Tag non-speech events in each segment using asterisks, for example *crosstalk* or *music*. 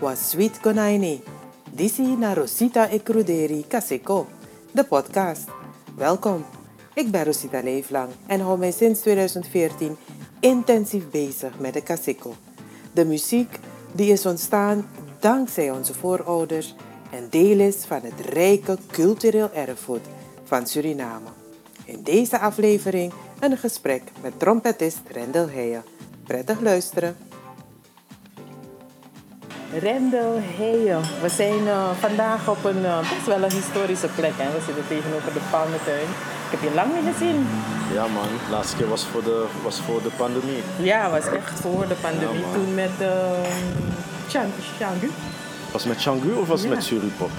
was Sweet Konaini. Disi na Rosita e Cruderi Kaseko, de podcast. Welkom, ik ben Rosita Leeflang en hou mij sinds 2014 intensief bezig met de Kaseko. De muziek die is ontstaan dankzij onze voorouders en deel is van het rijke cultureel erfgoed van Suriname. In deze aflevering een gesprek met trompetist Rendel Heijen. Prettig luisteren. Rendel Heijen, we zijn uh, vandaag op een uh, best wel een historische plek. Hè? We zitten tegenover de Palmentuin. Ik heb je lang niet gezien. Ja man, de laatste keer was voor de, was voor de pandemie. Ja, was echt voor de pandemie. Ja. Toen met uh, Chang, Changu. Was het met Changu of was het Ja. met Suripop?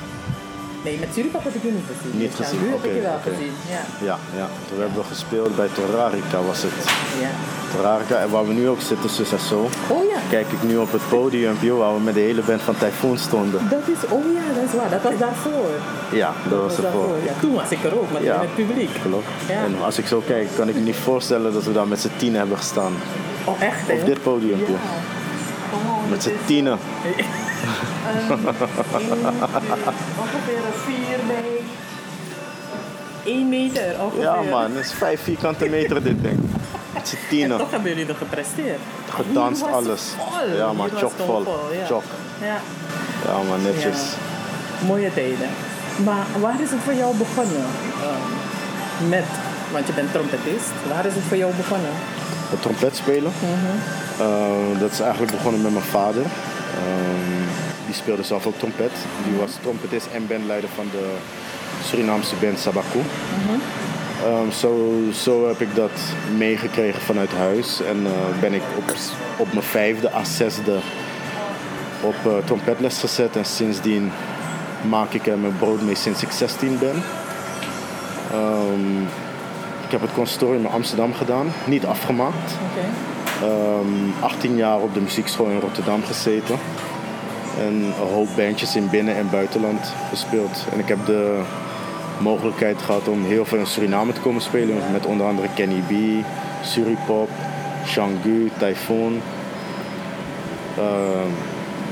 Nee, met Suripap heb ik je niet gezien. Niet gezien, heb oké, je wel gezien. Ja. Ja, ja. Toen hebben we gespeeld bij Torarica was het. ja. Torarica, en waar we nu ook zitten, zus en zo. Oh ja, Kijk ik nu op het podium, joh, waar we met de hele band van Typhoon stonden. dat is, oh ja, dat is waar. Dat was daarvoor. Ja, dat was ervoor. daarvoor, ja. Toen was ik er ook, maar Ja. met het publiek. Klopt. Ja. En als ik zo kijk, kan ik me niet voorstellen dat we daar met z'n tien hebben gestaan. Oh echt hè? Op dit podium, Ja. Oh, Met z'n tienen. *laughs* Een, één, twee, ongeveer een vier bij 1 meter ongeveer. Ja man, dat is vijf vierkante meter dit ding. Met z'n En tienen. toch hebben jullie er gepresteerd. Gedanst, alles. Vol. Ja, was chockvol. Ja. Chock. Ja. Ja man, netjes. Mooie tijden. Maar waar is het voor jou begonnen? Ehm, met, want je bent trompetist. Waar is het voor jou begonnen? Het trompet spelen. Eh, dat is eigenlijk begonnen met mijn vader. Die speelde zelf ook trompet. Die was trompetist en bandleider van de Surinaamse band Sabaku. Ehm, zo, zo heb ik dat meegekregen vanuit huis. En eh, ben ik op, op mijn vijfde à zesde op eh, trompetles gezet. En sindsdien maak ik er mijn brood mee sinds ik 16 ben. Ehm, ik heb het conservatorium in Amsterdam gedaan, niet afgemaakt. Oké. Ehm, 18 jaar op de muziekschool in Rotterdam gezeten. En een hoop bandjes in binnen- en buitenland gespeeld. En ik heb de mogelijkheid gehad om heel veel in Suriname te komen spelen. Met onder andere Kenny B, Suripop, Shangu, Typhoon. Ehm,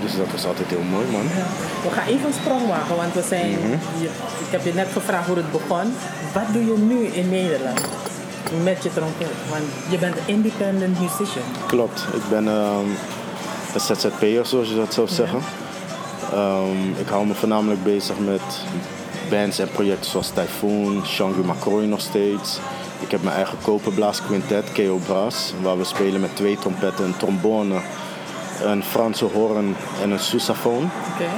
dus dat was altijd heel mooi, man. Ja. We gaan even een sprong maken, want we zijn. Mhm. je- ik heb je net gevraagd hoe het begon. Wat doe je nu in Nederland met je trompet? Want je bent een independent musician. Klopt, ik ben ehm, een ZZP'er zoals je dat zou zeggen. Ehm, ik hou me voornamelijk bezig met bands en projecten zoals Typhoon, Shangu Makrooi nog steeds. Ik heb mijn eigen koperblaas quintet, KO Brass, waar we spelen met twee trompetten, een trombone, een Franse hoorn en een sousaphone. Oké.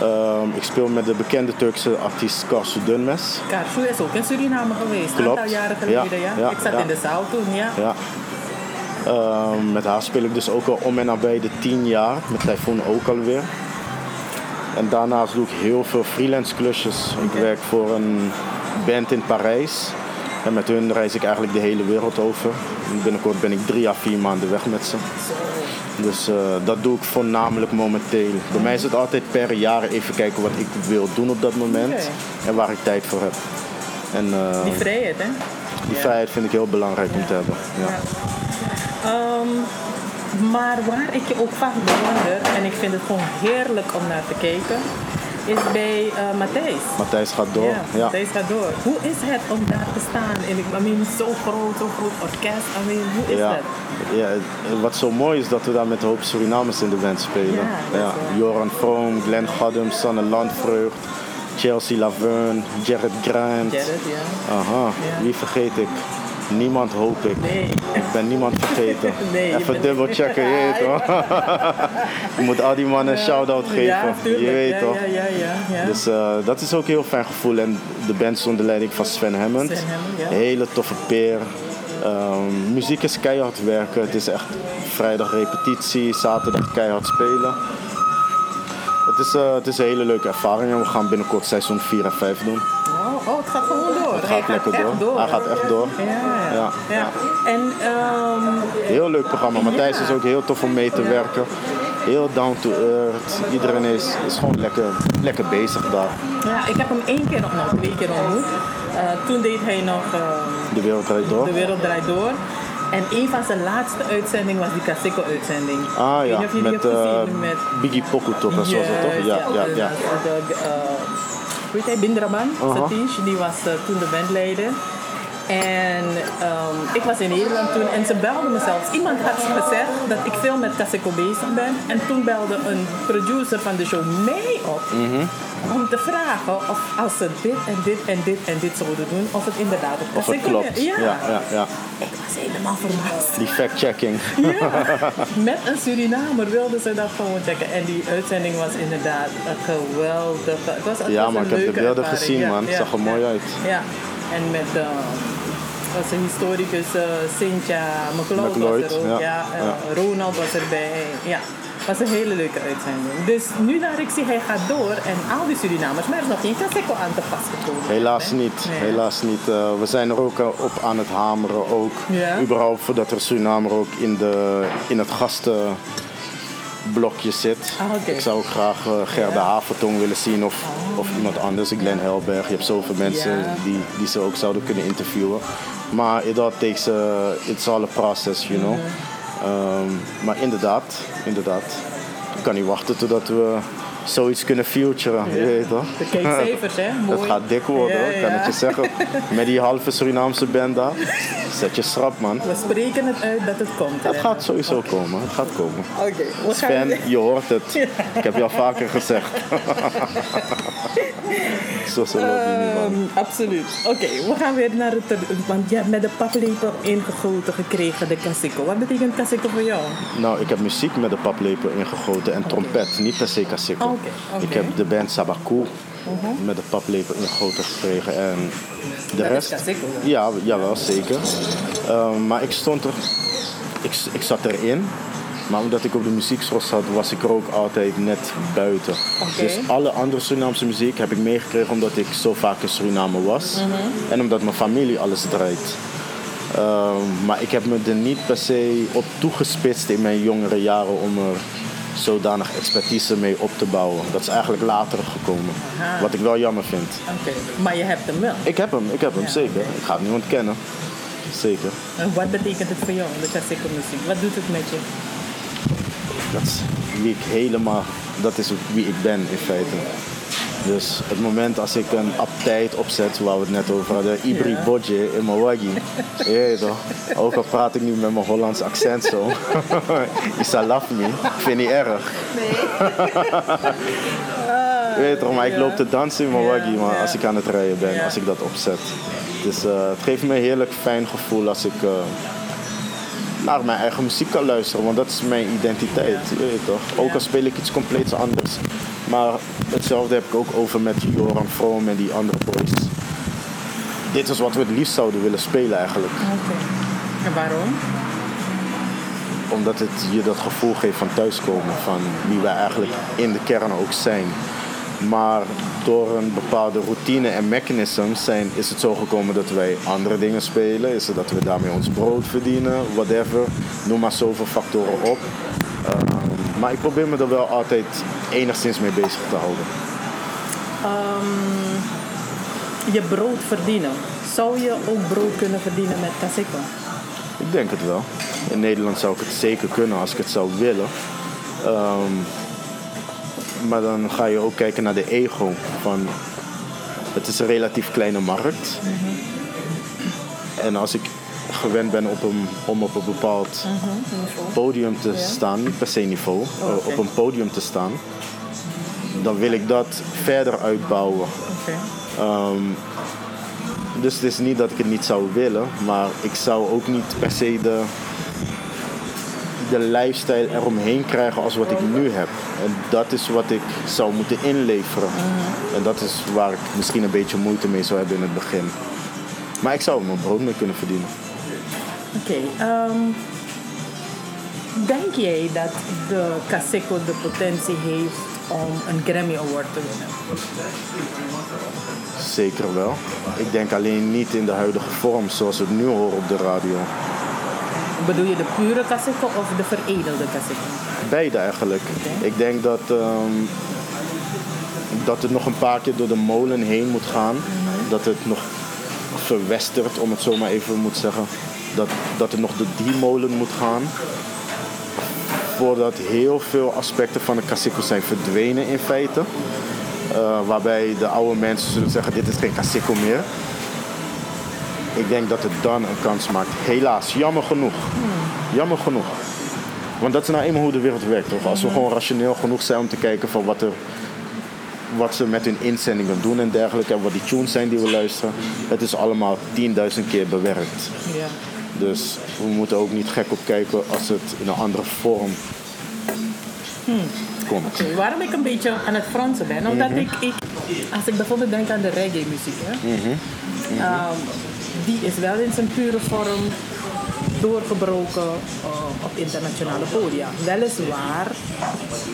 Ehm, ik speel met de bekende Turkse artiest Karsu Dunmes. Karsu is ook in Suriname geweest, een aantal jaren geleden. Ja, Ja, ja, ik zat ja. in de zaal toen, ja. Ehm, met haar speel ik dus ook al om en nabij de 10 jaar. Met Typhoon ook alweer. En daarnaast doe ik heel veel freelance klusjes. Ik werk voor een band in Parijs. En met hun reis ik eigenlijk de hele wereld over. En Binnenkort ben ik drie à vier maanden weg met ze. Dus eh, dat doe ik voornamelijk momenteel. Bij mij is het altijd per jaar even kijken wat ik wil doen op dat moment. En waar ik tijd voor heb. En Die vrijheid, hè? die Ja. vrijheid vind ik heel belangrijk om te hebben. Ja. Ja. Ehm, maar waar ik je ook vaak bewonder, en ik vind het gewoon heerlijk om naar te kijken, is bij eh Matthijs. Matthijs gaat door. Ja, Ja. Matthijs gaat door. Hoe is het om daar te staan? En ik I mean, zo groot, zo groot orkest. I mean, hoe is Ja. dat? Ja, het- wat zo mooi is dat we daar met een hoop Surinamers in de band spelen. Ja, waar. Joran Vroom, Glenn Gaddum, Sanne Landvreugd, Chelsea Laverne, Jared Grant. Jared, ja. Aha, Ja. wie vergeet ik? Niemand hoop ik. Nee. Ik ben niemand vergeten. *laughs* Nee, Even bent- dubbel checken, je weet toch? *laughs* je moet al die mannen een shout-out geven. Ja, je weet toch? Ja, ja, ja. ja. Dus eh, dat is ook een heel fijn gevoel. En de band is onder leiding van Sven Hammond. Sven Hammond, ja. Hele toffe peer. Ehm, muziek is keihard werken. Het is echt vrijdag repetitie, zaterdag keihard spelen. Het is, eh, het is een hele leuke ervaring en we gaan binnenkort seizoen 4 en 5 doen. Oh, het gaat gewoon door. Het gaat lekker echt door. Hij gaat echt door. Ja, ja. Ja, ja. En ehm, Heel leuk programma. Matthijs is ook heel tof om mee te werken. Heel down to earth. Iedereen is, is gewoon lekker, lekker bezig daar. ja, ik heb hem één keer, nou twee keer ontmoet. Eh, toen deed hij nog ehm, De wereld draait door. De Wereld Draait Door. En een van zijn laatste uitzendingen was die Kaseko-uitzending. Ah ja, met, gezien met... Biggie Pokutok en zo toch? Ja, ja, ja. De, de, eh, hoe heet hij? Bindraman. Satish, die was eh, toen de bandleider. En ehm, ik was in Nederland toen en ze belden me zelfs. Iemand had gezegd dat ik veel met Kaseko bezig ben. En toen belde een producer van de show mij op Mhm. om te vragen of als ze dit en dit en dit en dit zouden doen, of het inderdaad op Of het klopt. Ja. Ja, ja, ja. Ik was helemaal verbaasd. Die fact-checking. Ja, *laughs* met een Surinamer wilden ze dat gewoon checken. En die uitzending was inderdaad een geweldige. Het was, het Ja, was maar ik heb de beelden ervaring. gezien, man. Het zag er mooi uit. Ja, en met uh, was een historicus uh, Cynthia McLeod was McLeod, er ook. ja, Ja, ja. Ronald was erbij. Ja. Het was een hele leuke uitzending. Dus nu naar ik zie, hij gaat door en al die Surinamers, maar er is nog geen Kaseko aan te vastgekomen. Helaas hè? niet, Nee. helaas niet. Eh, we zijn er ook eh, op aan het hameren ook. Ja? Überhaupt voordat er Surinamer ook in, de, in het gastenblokje zit. Ah. Ik zou ook graag eh, Gerda Havertong willen zien of, of iemand anders. Glenn Helberg. Je hebt zoveel mensen Ja. die, die ze ook zouden kunnen interviewen. Maar it all takes, uh, it's all a process, you know. Ehm, maar inderdaad, inderdaad. Ik kan niet wachten totdat we zoiets kunnen featuren. Je weet toch? De kijkcijfers, *laughs* hè? Mooi. Het gaat dik worden, Ja, hoor. kan ja. het je zeggen. *laughs* Met die halve Surinaamse band daar. Zet je schrap, man. We spreken het uit dat het komt. Het gaat sowieso komen. Het gaat komen. Oké, we gaan... Sven, *laughs* je hoort het. Ik heb je al vaker gezegd. Zo zo man. Ehm, absoluut. Oké, we gaan weer naar het... Want je hebt met de paplepel ingegoten gekregen, de kasiko. Wat betekent kasiko voor jou? Nou, ik heb muziek met de paplepel ingegoten en trompet. Niet per se kasiko. Ik heb de band Sabaku met de paplepel ingegoten gekregen. En de Dat is rest... hè? Ja, jawel, zeker. Ehm, maar ik stond er... Ik, ik zat erin. Maar omdat ik op de muziekschool zat, was ik er ook altijd net buiten. Dus alle andere Surinaamse muziek heb ik meegekregen omdat ik zo vaak in Suriname was. Mhm. En omdat mijn familie alles draait. Ehm, maar ik heb me er niet per se op toegespitst in mijn jongere jaren om er zodanig expertise mee op te bouwen. Dat is eigenlijk later gekomen. Aha. Wat ik wel jammer vind. Oké, maar je hebt hem wel. Ik heb hem, ik heb hem Ja. zeker. Ik ga het niet ontkennen. Zeker. En wat betekent het voor jou, de kasiko muziek? Wat doet het met je? Dat is wie ik helemaal, dat is wie ik ben in feite. Dus het moment als ik een uptijd opzet, waar we het net over hadden, Ibri Ja. Bodje in weet toch? Ook al praat ik nu met mijn Hollands accent zo. *laughs* Isa love me. Ik vind niet erg. *laughs* Je weet toch, maar ik loop te dansen in Ja, waggie maar als ik aan het rijden ben, als ik dat opzet. Dus eh, het geeft me een heerlijk fijn gevoel als ik eh, naar mijn eigen muziek kan luisteren, want dat is mijn identiteit, je weet toch. Ook al speel ik iets compleets anders. Maar hetzelfde heb ik ook over met Joran Vroom en die andere boys. Dit is wat we het liefst zouden willen spelen eigenlijk. Oké. En waarom? Omdat het je dat gevoel geeft van thuiskomen, van wie wij eigenlijk in de kern ook zijn. Maar door een bepaalde routine en mechanisms zijn, is het zo gekomen dat wij andere dingen spelen. Is het dat we daarmee ons brood verdienen, whatever. Noem maar zoveel factoren op. Ehm, maar ik probeer me er wel altijd enigszins mee bezig te houden. Ehm, je brood verdienen. Zou je ook brood kunnen verdienen met kasiko? Ik denk het wel. In Nederland zou ik het zeker kunnen als ik het zou willen. Ehm, maar dan ga je ook kijken naar de ego. Van, het is een relatief kleine markt. En als ik gewend ben op een, om op een bepaald podium te staan, niet per se niveau, eh, oké. op een podium te staan, dan wil ik dat verder uitbouwen. Ehm, dus het is niet dat ik het niet zou willen, maar ik zou ook niet per se de, de lifestyle eromheen krijgen als wat ik nu heb. En dat is wat ik zou moeten inleveren. En dat is waar ik misschien een beetje moeite mee zou hebben in het begin. Maar ik zou mijn brood mee kunnen verdienen. Oké. ehm, denk jij dat de kasiko de potentie heeft om een Grammy Award te winnen? Zeker wel. Ik denk alleen niet in de huidige vorm zoals we het nu horen op de radio. Bedoel je de pure kasiko of de veredelde kasiko? Beide eigenlijk. Ik denk dat, ehm, dat het nog een paar keer door de molen heen moet gaan. Dat het nog verwestert, om het zo maar even moet zeggen. dat, dat er nog door die molen moet gaan. Voordat heel veel aspecten van de Kaseko zijn verdwenen in feite. Eh, waarbij de oude mensen zullen zeggen, dit is geen Kaseko meer. Ik denk dat het dan een kans maakt. Helaas, jammer genoeg. Jammer genoeg. Want dat is nou eenmaal hoe de wereld werkt. Toch? Als we gewoon rationeel genoeg zijn om te kijken van wat, er, wat ze met hun inzendingen doen en dergelijke. En wat die tunes zijn die we luisteren. Het is allemaal 10.000 keer bewerkt. Ja. Dus we moeten ook niet gek op kijken als het in een andere vorm komt. Oké, Waarom ik een beetje aan het fransen ben, omdat ik, ik, als ik bijvoorbeeld denk aan de reggae muziek, hè, ehm, die is wel in zijn pure vorm doorgebroken eh, op internationale podia. Weliswaar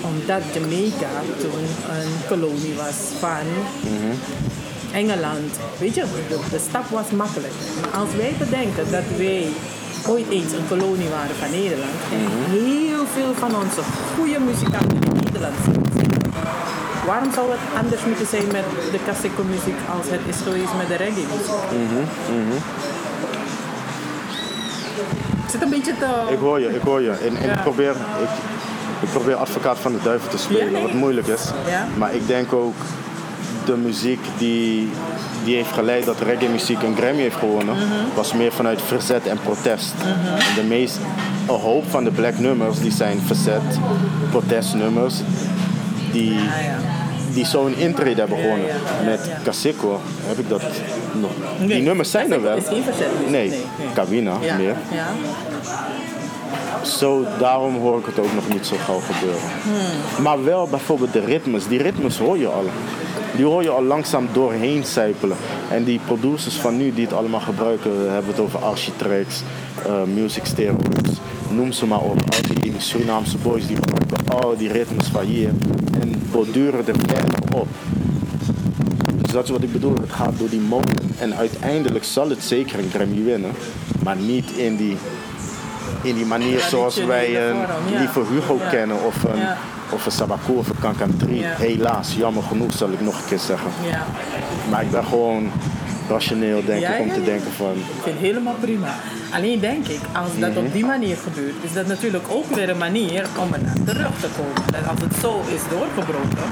omdat Jamaica toen een kolonie was van Engeland. Weet je, de, de stap was makkelijk. Maar als wij bedenken dat wij ooit eens een kolonie waren van Nederland en heel veel van onze goede muzikanten in Nederland zingen. Waarom zou het anders moeten zijn met de Kaseko muziek als het is geweest met de reggae muziek? Ik zit een beetje te... Ik hoor je, ik hoor je. En, en Ja. ik, probeer, ik, ik probeer advocaat van de duivel te spelen, Ja, nee. wat moeilijk is. Ja. Maar ik denk ook de muziek die, die heeft geleid dat reggae muziek een Grammy heeft gewonnen, Mhm. was meer vanuit verzet en protest. En de meest, een hoop van de black nummers die zijn verzet, protestnummers, die, Ah, die zo'n intrede hebben gewonnen. Met. Kaseko heb ik dat nog. Nee, Die nummers zijn er wel. Het is geen verzet. Nee, nee. Kawina Ja, meer. ja. Zo, daarom hoor ik het ook nog niet zo gauw gebeuren. Maar wel bijvoorbeeld de ritmes. Die ritmes hoor je al. Die hoor je al langzaam doorheen sijpelen. En die producers van nu die het allemaal gebruiken, we hebben het over Architracks, eh Music Steroids, noem ze maar op. Al die Surinaamse boys die gebruiken al die ritmes van hier borduren er verder op. Dus dat is wat ik bedoel, het gaat door die molen. En uiteindelijk zal het zeker een Grammy winnen, maar niet in die, in die manier zoals wij een ja. Lieve Hugo Ja. kennen of een, of een Sabaku of een Kankan 3. Ja. Helaas, jammer genoeg zal ik nog een keer zeggen. Maar ik ben gewoon rationeel denk Ja, ik om ja, te denken van... Ik vind het helemaal prima. Alleen denk ik, als dat Mhm. op die manier gebeurt, is dat natuurlijk ook weer een manier om er naar terug te komen. En als het zo is doorgebroken.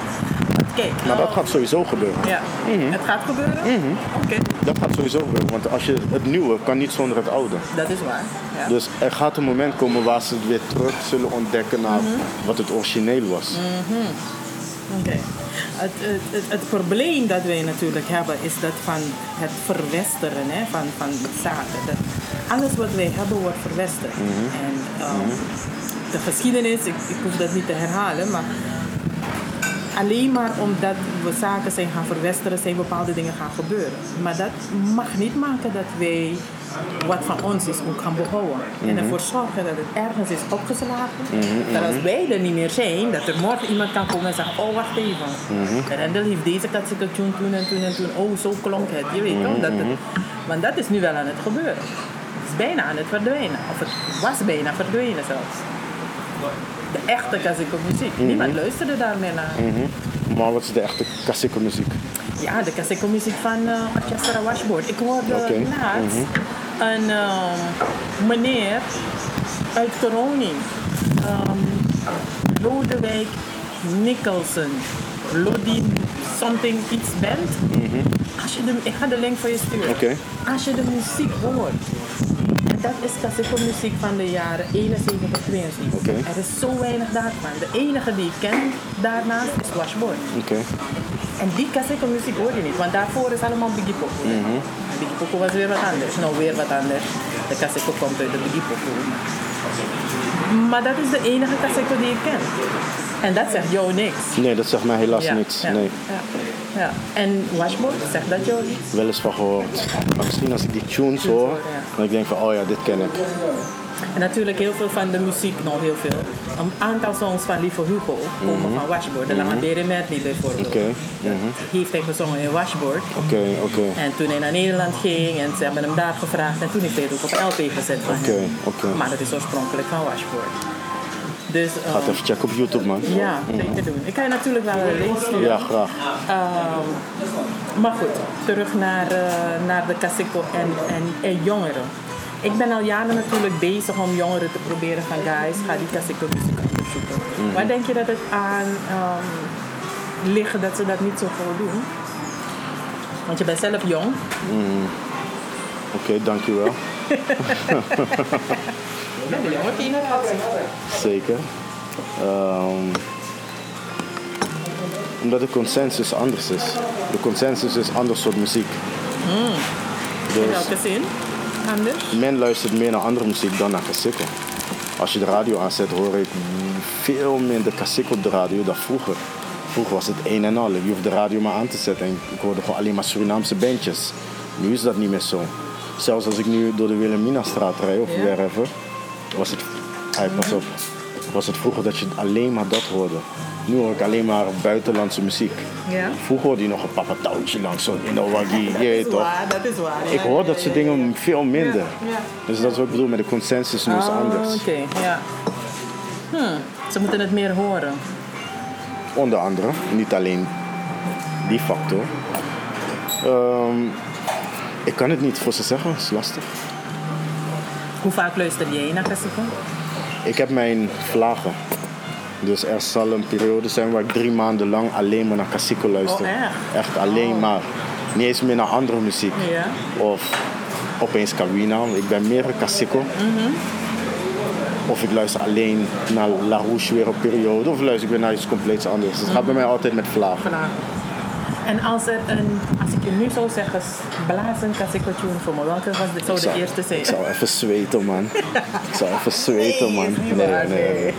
Kijk, Maar dat oh, gaat sowieso gebeuren. Ja, het gaat gebeuren? Oké, Dat gaat sowieso gebeuren, want als je het nieuwe kan niet zonder het oude. dat is waar. Ja. Dus er gaat een moment komen waar ze het weer terug zullen ontdekken naar wat het origineel was. Oké. Het, het, het, het probleem dat wij natuurlijk hebben is dat van het verwesteren hè, van, van zaken. Dat alles wat wij hebben wordt verwesterd. En ehm, de geschiedenis, ik, ik hoef dat niet te herhalen, maar alleen maar omdat we zaken zijn gaan verwesteren, zijn bepaalde dingen gaan gebeuren. Maar dat mag niet maken dat wij wat van ons is ook gaan behouden. En ervoor zorgen dat het ergens is opgeslagen. Dat als wij er niet meer zijn, dat er morgen iemand kan komen en zeggen, oh wacht even. Rendel heeft deze katsieke tune toen en toen en toen. Oh, zo klonk het. Je weet toch? Dat het, want dat is nu wel aan het gebeuren. Het is bijna aan het verdwijnen. Of het was bijna verdwenen zelfs. De echte klassieke muziek. Niemand luisterde daar meer naar. Maar wat is de echte klassieke muziek? Ja, de klassieke muziek van uh, Orchestra Washboard. Ik hoorde Oké. laatst een ehm, meneer uit Kroning. Ehm Lodewijk Nicholson. Lodi something iets band. Als je de, ik ga de link voor je sturen. Als je de muziek hoort. Dat is klassieke muziek van de jaren 71, 72. Oké. Er is zo weinig daarvan. De enige die ik ken daarnaast is Washboard. En die klassieke muziek hoor je niet, want daarvoor is allemaal Biggie Popo. Biggie Popo was weer wat anders. Nou, weer wat anders. De klassieke komt uit de Biggie Popo. Maar dat is de enige klassieke die ik ken. En dat zegt jou niks. Nee, dat zegt mij helaas Ja, niks. ja, Nee. Ja, ja. En Washboard, zegt dat jou iets? Wel eens van gehoord. Maar misschien als ik die tunes hoor, dan ik denk van, oh ja, dit ken ik. En natuurlijk heel veel van de muziek, nog heel veel. Een aantal songs van Lieve Hugo komen van Washboard. De Lange Beren Medley bijvoorbeeld. Oké. Mhm. Heeft hij gezongen in Washboard. Oké, oké. En toen hij naar Nederland ging en ze hebben hem daar gevraagd en toen heeft hij het ook op LP gezet van hem. oké. Maar dat is oorspronkelijk van Washboard. Dus Ga het ehm, even checken op YouTube, man. ja, zeker doen. Ik kan je natuurlijk wel een link sturen. Ja, graag. Ehm, maar goed, terug naar, eh, naar de Kasiko en, en, en jongeren. Ik ben al jaren natuurlijk bezig om jongeren te proberen van guys, ga die klassieke muziek onderzoeken. Mhm. Waar denk je dat het aan ehm, ligt dat ze dat niet zo veel doen? Want je bent zelf jong. Oké, dankjewel. Jonge *laughs* generatie. Zeker. Ehm, omdat de consensus anders is. De consensus is ander soort muziek. In Dus welke zin? Anders? men luistert meer naar andere muziek dan naar klassieke. Als je de radio aanzet, hoor ik veel minder klassiek op de radio dan vroeger. Vroeger was het een en al. Je hoeft de radio maar aan te zetten en ik hoorde gewoon alleen maar Surinaamse bandjes. Nu is dat niet meer zo. Zelfs als ik nu door de Wilhelminastraat rijd of Ja. wherever, was het, hey, pas op, was het vroeger dat je alleen maar dat hoorde. Nu hoor ik alleen maar buitenlandse muziek. Ja. Vroeger hoorde je nog een papatouwtje langs zo'n Inowagi, Dat is toch. waar, dat is waar. Ik hoor dat soort dingen veel minder. Dus dat is wat ik bedoel met de consensus nu is Oh, anders. Oké, ja. Hmm, ze moeten het meer horen. Onder andere, niet alleen die factor. Ehm, ik kan het niet voor ze zeggen, het is lastig. Hoe vaak luister jij naar klassieke? Ik heb mijn vlagen. Dus er zal een periode zijn waar ik drie maanden lang alleen maar naar luister. Oh, echt? Echt alleen maar. Niet eens meer naar andere muziek. Of opeens Kawina. Ik ben meer een. Mhm. Of ik luister alleen naar La Rouge weer op periode. Of luister ik weer naar iets compleets anders. Het gaat bij mij altijd met vlagen. En als er een, als ik je nu zou zeggen, blaas een tune voor me, welke was dit, zou de eerste zijn? Ik zou even zweten, man. ik zou even *laughs* zweten, Nee, man. is niet waar, nee.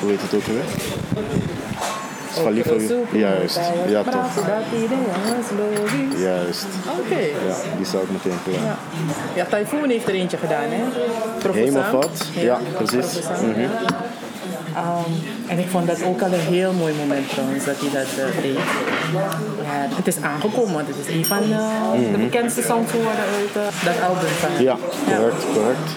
Hoe heet het ook weer? Is van lief. Juist, ja toch. Juist. Oké. Ja, die zou ik meteen plannen. Ja. ja, Typhoon heeft er eentje gedaan, hè? Professor. Hemelvat, ja, precies. Professor. Mhm. Ehm, en ik vond dat ook al een heel mooi moment trouwens dat hij dat eh, deed. Ja, het is aangekomen, want het is een van eh, de bekendste songs geworden uit eh, dat album van. Mhm. Ja, correct, correct.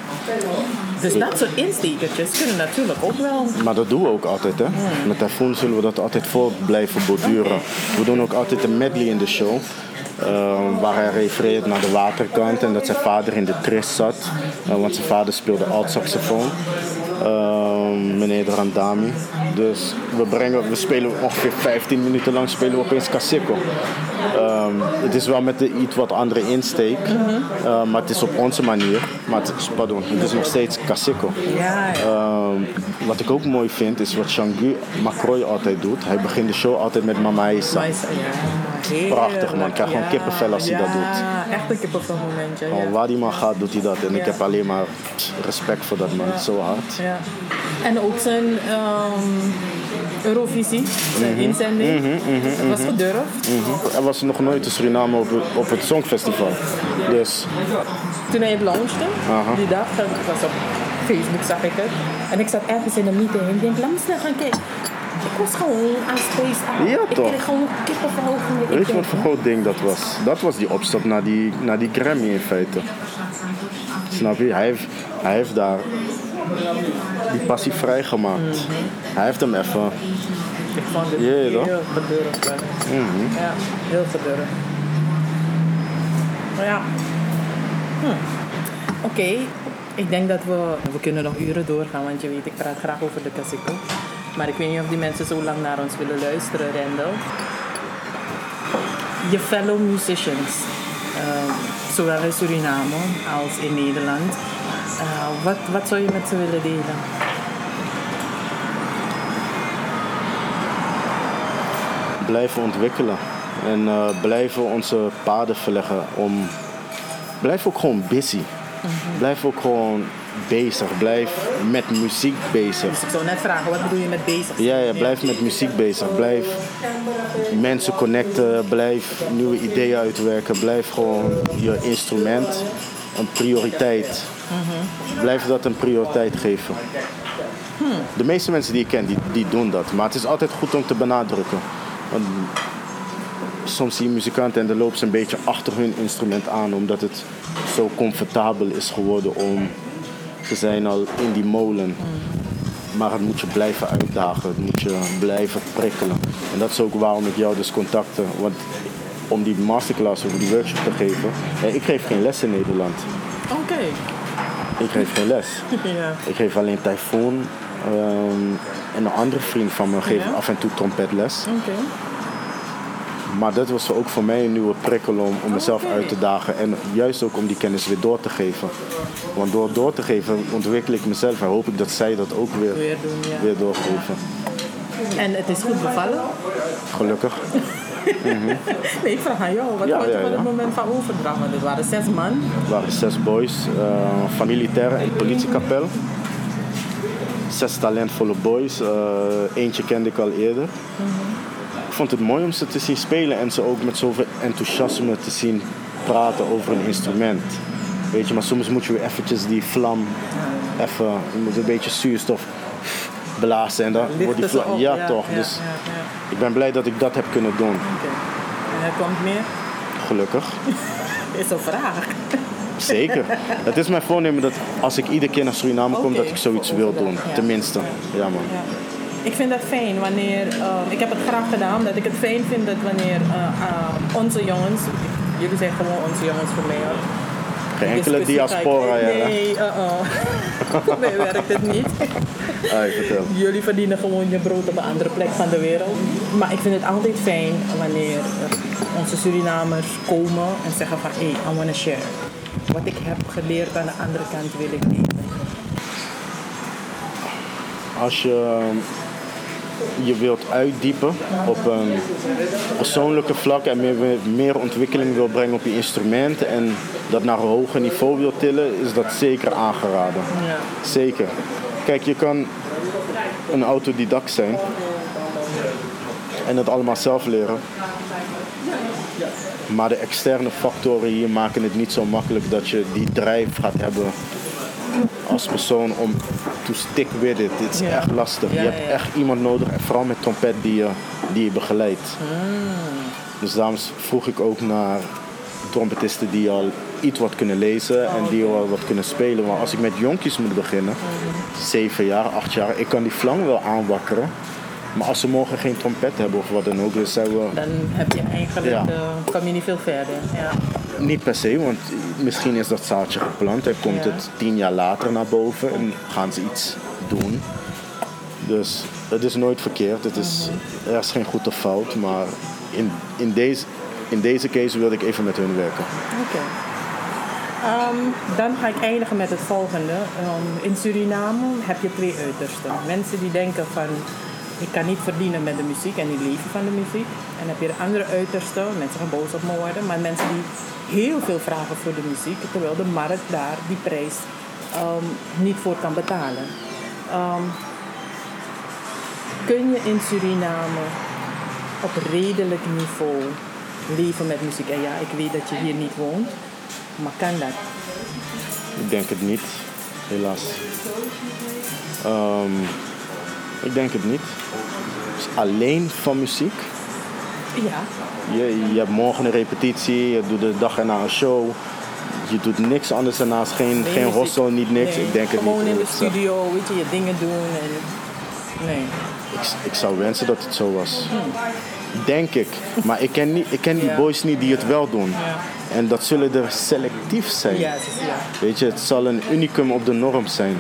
Dus dat soort instekertjes kunnen natuurlijk ook wel. Maar dat doen we ook altijd, hè. Met Typhoon zullen we dat altijd voor blijven borduren. We doen ook altijd een medley in de show. waar hij refereert naar de waterkant en dat zijn vader in de tris zat. want zijn vader speelde alt-saxofoon. Ehm, meneer Randami. Dus we, brengen, we spelen ongeveer 15 minuten lang spelen we opeens Kasiko. Ehm, het is wel met een iets wat andere insteek. eh, maar het is op onze manier. Maar het is, pardon, het is nog steeds. Ja, ja. Ehm, wat ik ook mooi vind is wat Shangu Macroy altijd doet. Hij begint de show altijd met Mama Isa. Ja. Prachtig, man. Ik krijg gewoon kippenvel als hij dat doet. Ja, echt een kippenvel momentje. Ja. Al waar die man gaat, doet hij dat. En ik heb alleen maar respect voor dat man. Zo hard. Ja. En ook zijn ehm, Eurovisie, zijn Mhm. inzending. dat was gedurfd. Mhm. Er was nog nooit een Suriname op, het- op het Songfestival. Dus Toen hij het launchte, Aha. die dag, dat was op Facebook zag ik het. En ik zat ergens in een meeting en ik denk, laat me snel gaan kijken. Ik was gewoon aan space aan. Ja, ik toch? kreeg gewoon kippenvel van de weet je wat voor groot ding dat was? Dat was die opstap naar die, naar die Grammy in feite. Snap je? Hij heeft, hij heeft daar die passie vrijgemaakt. Hij heeft hem even Ik vond het heel toch? gedurfd. hè. Ja, heel gedurfd. Maar ja. Hm. Oké, ik denk dat we... We kunnen nog uren doorgaan, want je weet, ik praat graag over de Kasiko. Maar ik weet niet of die mensen zo lang naar ons willen luisteren, Rendel. Je fellow musicians, eh, zowel in Suriname als in Nederland. Eh, wat, wat zou je met ze willen delen? blijven ontwikkelen. En eh, blijven onze paden verleggen om... Blijf ook gewoon busy. Blijf ook gewoon bezig. Blijf met muziek bezig. Dus ik zou net vragen, wat bedoel je met bezig? Ja, ja, blijf met muziek bezig. Blijf mensen connecten. Blijf nieuwe ideeën uitwerken. Blijf gewoon je instrument een prioriteit. Blijf dat een prioriteit geven. De meeste mensen die ik ken, die, die doen dat. Maar het is altijd goed om te benadrukken. Want soms zie je muzikanten en dan lopen ze een beetje achter hun instrument aan. Omdat het zo comfortabel is geworden om... Ze zijn al in die molen. Maar het moet je blijven uitdagen. Het moet je blijven prikkelen. En dat is ook waarom ik jou dus contacte. Want om die masterclass of die workshop te geven. eh, ik geef geen les in Nederland. Oké. Ik geef geen les. *laughs* ja. Ik geef alleen tyfoon. ehm, en een andere vriend van me geeft Ja? af en toe trompetles. Oké. Maar dat was ook voor mij een nieuwe prikkel om, om mezelf Oké. uit te dagen. En juist ook om die kennis weer door te geven. Want door door te geven ontwikkel ik mezelf. En hoop ik dat zij dat ook weer, Weer doen, ja. weer doorgeven. En het is goed bevallen? Gelukkig. *laughs* Nee, ik vraag aan jou. Wat Ja, het moment van overdracht? Want het waren zes man. Er waren zes boys militaire en politiekapel. Zes talentvolle boys. eh, eentje kende ik al eerder. Ik vond het mooi om ze te zien spelen en ze ook met zoveel enthousiasme te zien praten over een instrument. Weet je, maar soms moet je weer eventjes die vlam, even, je moet een beetje zuurstof blazen en dan wordt die op, Ja, toch. Ja, Dus ik ben blij dat ik dat heb kunnen doen. En er komt meer? Gelukkig. *laughs* Is een vraag. Zeker. Het is mijn voornemen dat als ik iedere keer naar Suriname kom, dat ik zoiets wil doen. Tenminste. Ja, man. Ja. Ik vind dat fijn wanneer, eh, ik heb het graag gedaan, omdat ik het fijn vind dat wanneer eh, eh, onze jongens, jullie zijn gewoon onze jongens voor mij hoor. Geen enkele diaspora, ja. Nee, uh-uh. *laughs* voor mij werkt het niet. *laughs* Vertel. Jullie verdienen gewoon je brood op een andere plek van de wereld. Maar ik vind het altijd fijn wanneer eh, onze Surinamers komen en zeggen van hé, hey, I wanna share. Wat ik heb geleerd aan de andere kant wil ik delen. Als je je wilt uitdiepen op een persoonlijke vlak en meer, meer ontwikkeling wil brengen op je instrumenten en dat naar een hoger niveau wil tillen, is dat zeker aangeraden. Ja. Zeker. Kijk, je kan een autodidact zijn en het allemaal zelf leren. Maar de externe factoren hier maken het niet zo makkelijk dat je die drijf gaat hebben als persoon om to stick with it. Het is Ja. echt lastig. Ja, je hebt echt iemand nodig, en vooral met trompet, die je, die je begeleidt. Hmm. Dus daarom vroeg ik ook naar trompetisten die al iets wat kunnen lezen en die al wat kunnen spelen. Maar als ik met jonkies moet beginnen, Mhm. zeven jaar, acht jaar, ik kan die flang wel aanwakkeren. Maar als ze morgen geen trompet hebben of wat dan ook, dan zijn we Dan heb je eigenlijk, Ja. eh, kom je niet veel verder. Ja. Niet per se, want misschien is dat zaadje geplant en komt Ja. het tien jaar later naar boven en gaan ze iets doen. Dus het is nooit verkeerd, het is, er is geen goed of fout, maar in, in, deze, in deze case wilde ik even met hun werken. Oké. Ehm, dan ga ik eindigen met het volgende. Ehm, in Suriname heb je twee uitersten. Mensen die denken van ik kan niet verdienen met de muziek en die leven van de muziek. En dan heb je de andere uiterste, mensen gaan boos op me worden, maar mensen die heel veel vragen voor de muziek, terwijl de markt daar die prijs ehm, niet voor kan betalen. Ehm, kun je in Suriname op redelijk niveau leven met muziek? En ja, ik weet dat je hier niet woont, maar kan dat? Ik denk het niet, helaas. Ehm, ik denk het niet. Alleen van muziek. Ja, Je, je hebt morgen een repetitie, je doet de dag erna een show. Je doet niks anders daarnaast, geen, Nee, geen hostel, niet niks. Nee, ik denk het gewoon niet. in de studio, weet je, je dingen doen. En... Nee. Ik, ik zou wensen dat het zo was. Denk ik. Maar ik ken, niet, ik ken die Ja. boys niet die het wel doen. Ja. En dat zullen er selectief zijn. Ja, is-. Weet je, het zal een unicum op de norm zijn.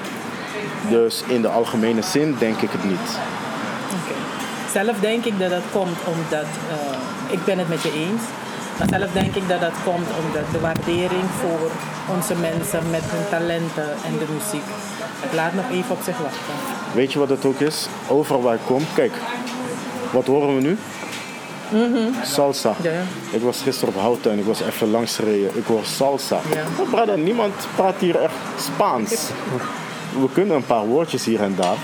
Dus in de algemene zin denk ik het niet. Zelf denk ik dat dat komt omdat, eh, ik ben het met je eens, maar zelf denk ik dat dat komt omdat de waardering voor onze mensen met hun talenten en de muziek, het laat nog even op zich wachten. Weet je wat het ook is? Overal waar ik kom, kijk, wat horen we nu? Salsa. Mhm. Ja. Ik was gisteren op Houttuin, ik was even langs gereden. Ik hoor salsa. Ja. Brother, niemand praat hier echt Spaans. *laughs* We kunnen een paar woordjes hier en daar.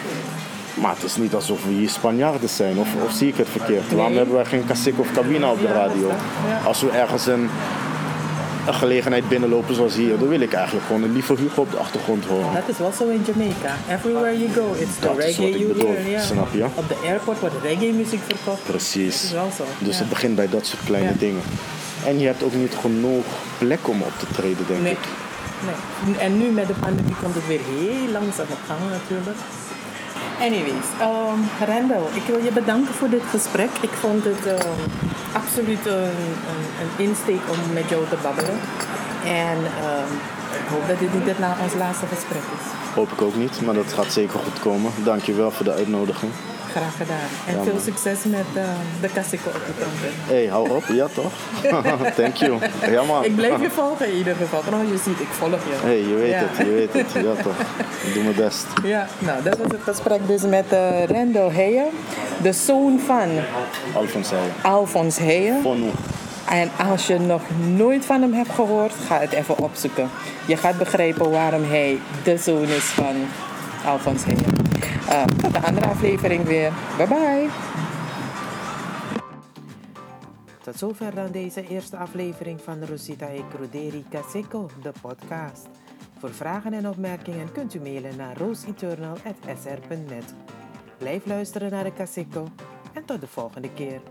Maar het is niet alsof we hier Spanjaarden zijn, of, of zie ik het verkeerd? Waarom hebben wij geen cacique of cabina op de radio? Als we ergens een, een gelegenheid binnenlopen zoals hier, dan wil ik eigenlijk gewoon een lieve Hugo op de achtergrond horen. Dat is wel zo in Jamaica. Everywhere you go, it's the Dat is reggae wat ik you hear. snap je? Op de airport wordt reggae muziek verkocht. Precies. Dat is wel zo. Dus ja. het begint bij dat soort kleine Ja. dingen. En je hebt ook niet genoeg plek om op te treden, denk Nee. ik. nee. En nu met de pandemie komt het weer heel langzaam op gang natuurlijk. Anyways, um, ik wil je bedanken voor dit gesprek. Ik vond het um, absoluut een, een, insteek om met jou te babbelen. En um, ik hoop dat dit niet het ons laatste gesprek is. Hoop ik ook niet, maar dat gaat zeker goed komen. Dankjewel voor de uitnodiging. Graag gedaan. En veel succes met uh, de Casico op de trompet. Hé, hey, hou op. Ja, toch? *laughs* Thank you. Ja, man. Ik blijf je volgen in ieder geval. Nou, je ziet, ik volg je. Hé, hey, je weet het, je weet het. Ja, toch. Ik doe mijn best. Ja, nou, dat was het gesprek dus met uh, Rendo Heijen, de zoon van... Alfons Heijen. Alfons Heijen. Von en als je nog nooit van hem hebt gehoord, ga het even opzoeken. Je gaat begrijpen waarom hij de zoon is van Alfons Heijen. Uh, tot de andere aflevering weer. Bye bye. Tot zover dan deze eerste aflevering van Rosita e Cruderi Caseco, de podcast. Voor vragen en opmerkingen kunt u mailen naar rooseternal.sr.net. Blijf luisteren naar de Caseco en tot de volgende keer.